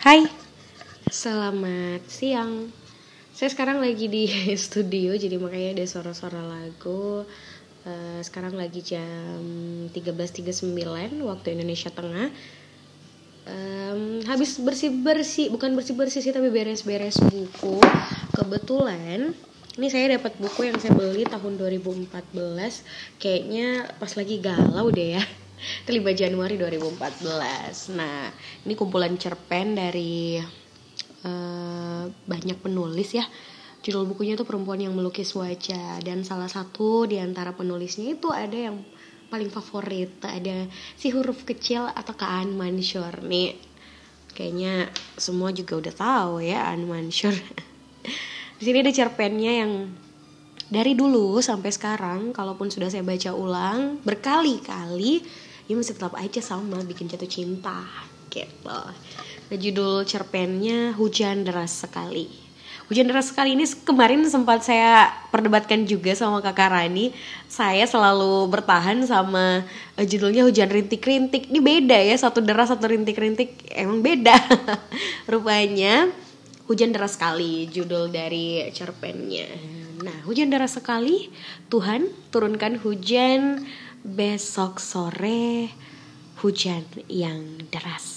Hai, selamat siang. Saya sekarang lagi di studio, jadi makanya ada suara-suara lagu. Uh, sekarang lagi jam 13.39 waktu Indonesia Tengah. Um, habis bersih-bersih, bukan bersih-bersih sih, tapi beres-beres buku. Kebetulan ini saya dapat buku yang saya beli tahun 2014. Kayaknya pas lagi galau deh ya itu 5 Januari 2014 nah ini kumpulan cerpen dari uh, banyak penulis ya. Judul bukunya itu perempuan yang melukis wajah. Dan salah satu di antara penulisnya itu ada yang paling favorit. Ada si huruf kecil atau Kaan Mansur nih kayaknya semua juga udah tahu ya Aan Mansur di sini ada cerpennya yang dari dulu sampai sekarang kalaupun sudah saya baca ulang berkali-kali ya masih tetap aja sama bikin jatuh cinta gitu. Nah judul cerpennya hujan deras sekali. Hujan deras sekali ini kemarin sempat saya perdebatkan juga sama kakak Rani. Saya selalu bertahan sama uh, judulnya hujan rintik-rintik. Ini beda ya satu deras satu rintik-rintik. Emang beda rupanya. Hujan deras sekali judul dari cerpennya. Nah hujan deras sekali Tuhan turunkan hujan besok sore hujan yang deras.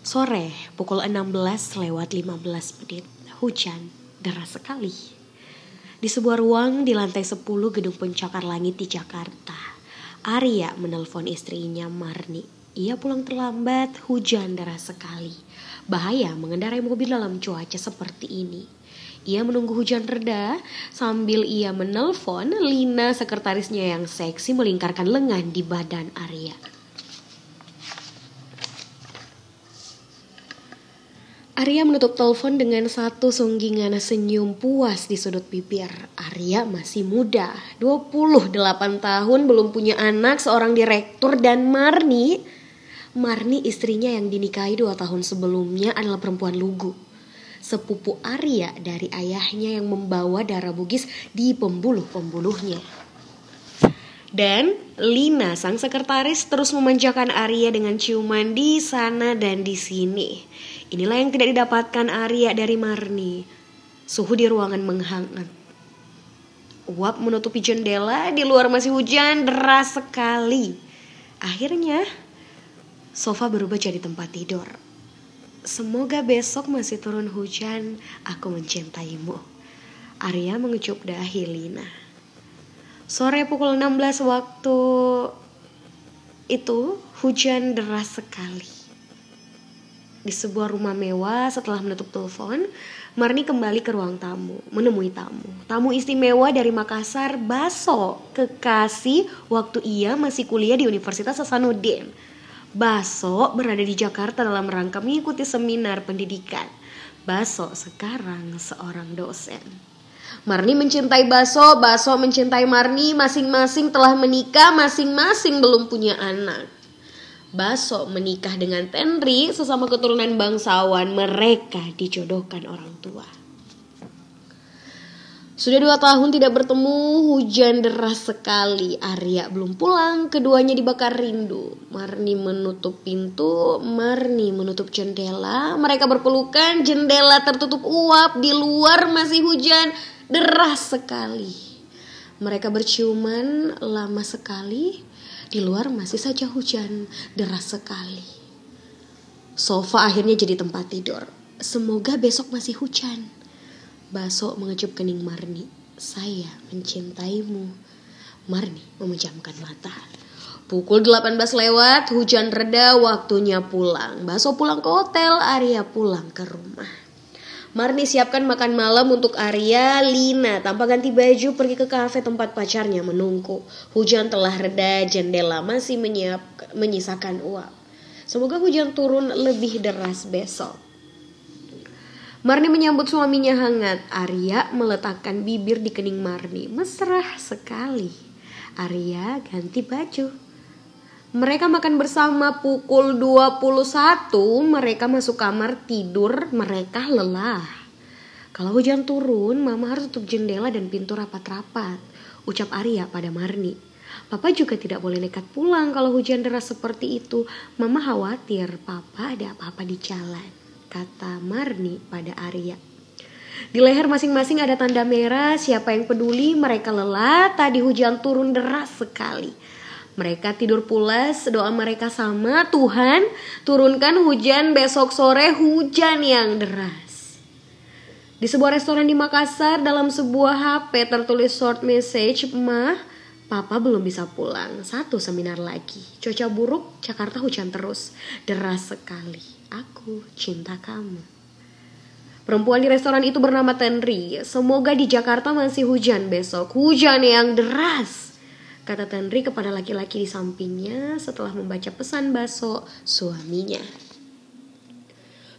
Sore pukul 16 lewat 15 menit, hujan deras sekali. Di sebuah ruang di lantai 10 gedung pencakar langit di Jakarta, Arya menelpon istrinya Marni. Ia pulang terlambat, hujan deras sekali. Bahaya mengendarai mobil dalam cuaca seperti ini. Ia menunggu hujan reda sambil ia menelpon Lina sekretarisnya yang seksi melingkarkan lengan di badan Arya. Arya menutup telepon dengan satu sunggingan senyum puas di sudut bibir. Arya masih muda, 28 tahun, belum punya anak, seorang direktur dan Marni. Marni istrinya yang dinikahi dua tahun sebelumnya adalah perempuan lugu sepupu Arya dari ayahnya yang membawa darah Bugis di pembuluh-pembuluhnya. Dan Lina, sang sekretaris, terus memanjakan Arya dengan ciuman di sana dan di sini. Inilah yang tidak didapatkan Arya dari Marni. Suhu di ruangan menghangat. Uap menutupi jendela, di luar masih hujan deras sekali. Akhirnya, sofa berubah jadi tempat tidur. Semoga besok masih turun hujan, aku mencintaimu. Arya mengecup dahi Lina. Sore pukul 16 waktu itu hujan deras sekali. Di sebuah rumah mewah setelah menutup telepon, Marni kembali ke ruang tamu, menemui tamu. Tamu istimewa dari Makassar, Baso, kekasih waktu ia masih kuliah di Universitas Hasanuddin. Baso berada di Jakarta dalam rangka mengikuti seminar pendidikan. Baso sekarang seorang dosen. Marni mencintai Baso, Baso mencintai Marni, masing-masing telah menikah, masing-masing belum punya anak. Baso menikah dengan Tenri, sesama keturunan bangsawan, mereka dijodohkan orang tua. Sudah dua tahun tidak bertemu, hujan deras sekali. Arya belum pulang, keduanya dibakar rindu. Marni menutup pintu, Marni menutup jendela. Mereka berpelukan, jendela tertutup uap, di luar masih hujan deras sekali. Mereka berciuman lama sekali, di luar masih saja hujan deras sekali. Sofa akhirnya jadi tempat tidur. Semoga besok masih hujan. Baso mengecup kening Marni. Saya mencintaimu. Marni memejamkan mata. Pukul 18 lewat, hujan reda, waktunya pulang. Baso pulang ke hotel, Arya pulang ke rumah. Marni siapkan makan malam untuk Arya, Lina tanpa ganti baju pergi ke kafe tempat pacarnya menunggu. Hujan telah reda, jendela masih menyiap, menyisakan uap. Semoga hujan turun lebih deras besok. Marni menyambut suaminya hangat. Arya meletakkan bibir di kening Marni. Mesra sekali. Arya ganti baju. Mereka makan bersama pukul 21. Mereka masuk kamar tidur. Mereka lelah. Kalau hujan turun, mama harus tutup jendela dan pintu rapat-rapat. Ucap Arya pada Marni. Papa juga tidak boleh nekat pulang kalau hujan deras seperti itu. Mama khawatir papa ada apa-apa di jalan, kata Marni pada Arya. Di leher masing-masing ada tanda merah, siapa yang peduli mereka lelah, tadi hujan turun deras sekali. Mereka tidur pulas, doa mereka sama, Tuhan turunkan hujan besok sore hujan yang deras. Di sebuah restoran di Makassar dalam sebuah HP tertulis short message, Mah, Papa belum bisa pulang. Satu seminar lagi. Cuaca buruk, Jakarta hujan terus. Deras sekali. Aku cinta kamu. Perempuan di restoran itu bernama Tenri. Semoga di Jakarta masih hujan besok. Hujan yang deras. Kata Tenri kepada laki-laki di sampingnya setelah membaca pesan baso suaminya.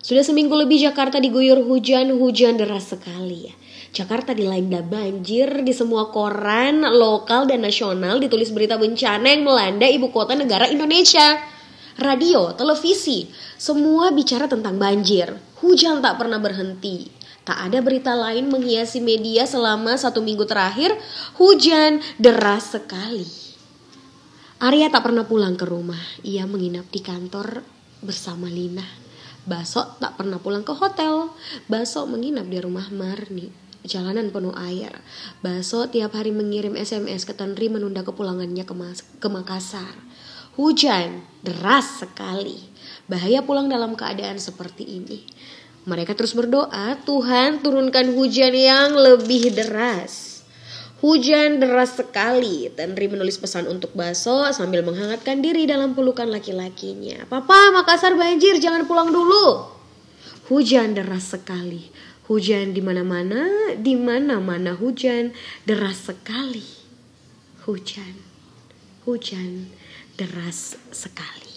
Sudah seminggu lebih Jakarta diguyur hujan, hujan deras sekali ya. Jakarta dilanda banjir di semua koran lokal dan nasional ditulis berita bencana yang melanda ibu kota negara Indonesia. Radio, televisi, semua bicara tentang banjir. Hujan tak pernah berhenti. Tak ada berita lain menghiasi media selama satu minggu terakhir. Hujan deras sekali. Arya tak pernah pulang ke rumah. Ia menginap di kantor bersama Lina. Baso tak pernah pulang ke hotel. Baso menginap di rumah Marni jalanan penuh air. Baso tiap hari mengirim SMS ke Tenri menunda kepulangannya ke, Mas ke Makassar. Hujan deras sekali. Bahaya pulang dalam keadaan seperti ini. Mereka terus berdoa, Tuhan turunkan hujan yang lebih deras. Hujan deras sekali. Tenri menulis pesan untuk Baso sambil menghangatkan diri dalam pelukan laki-lakinya. Papa, Makassar banjir, jangan pulang dulu. Hujan deras sekali. Hujan di mana-mana, di mana-mana hujan deras sekali. Hujan, hujan deras sekali.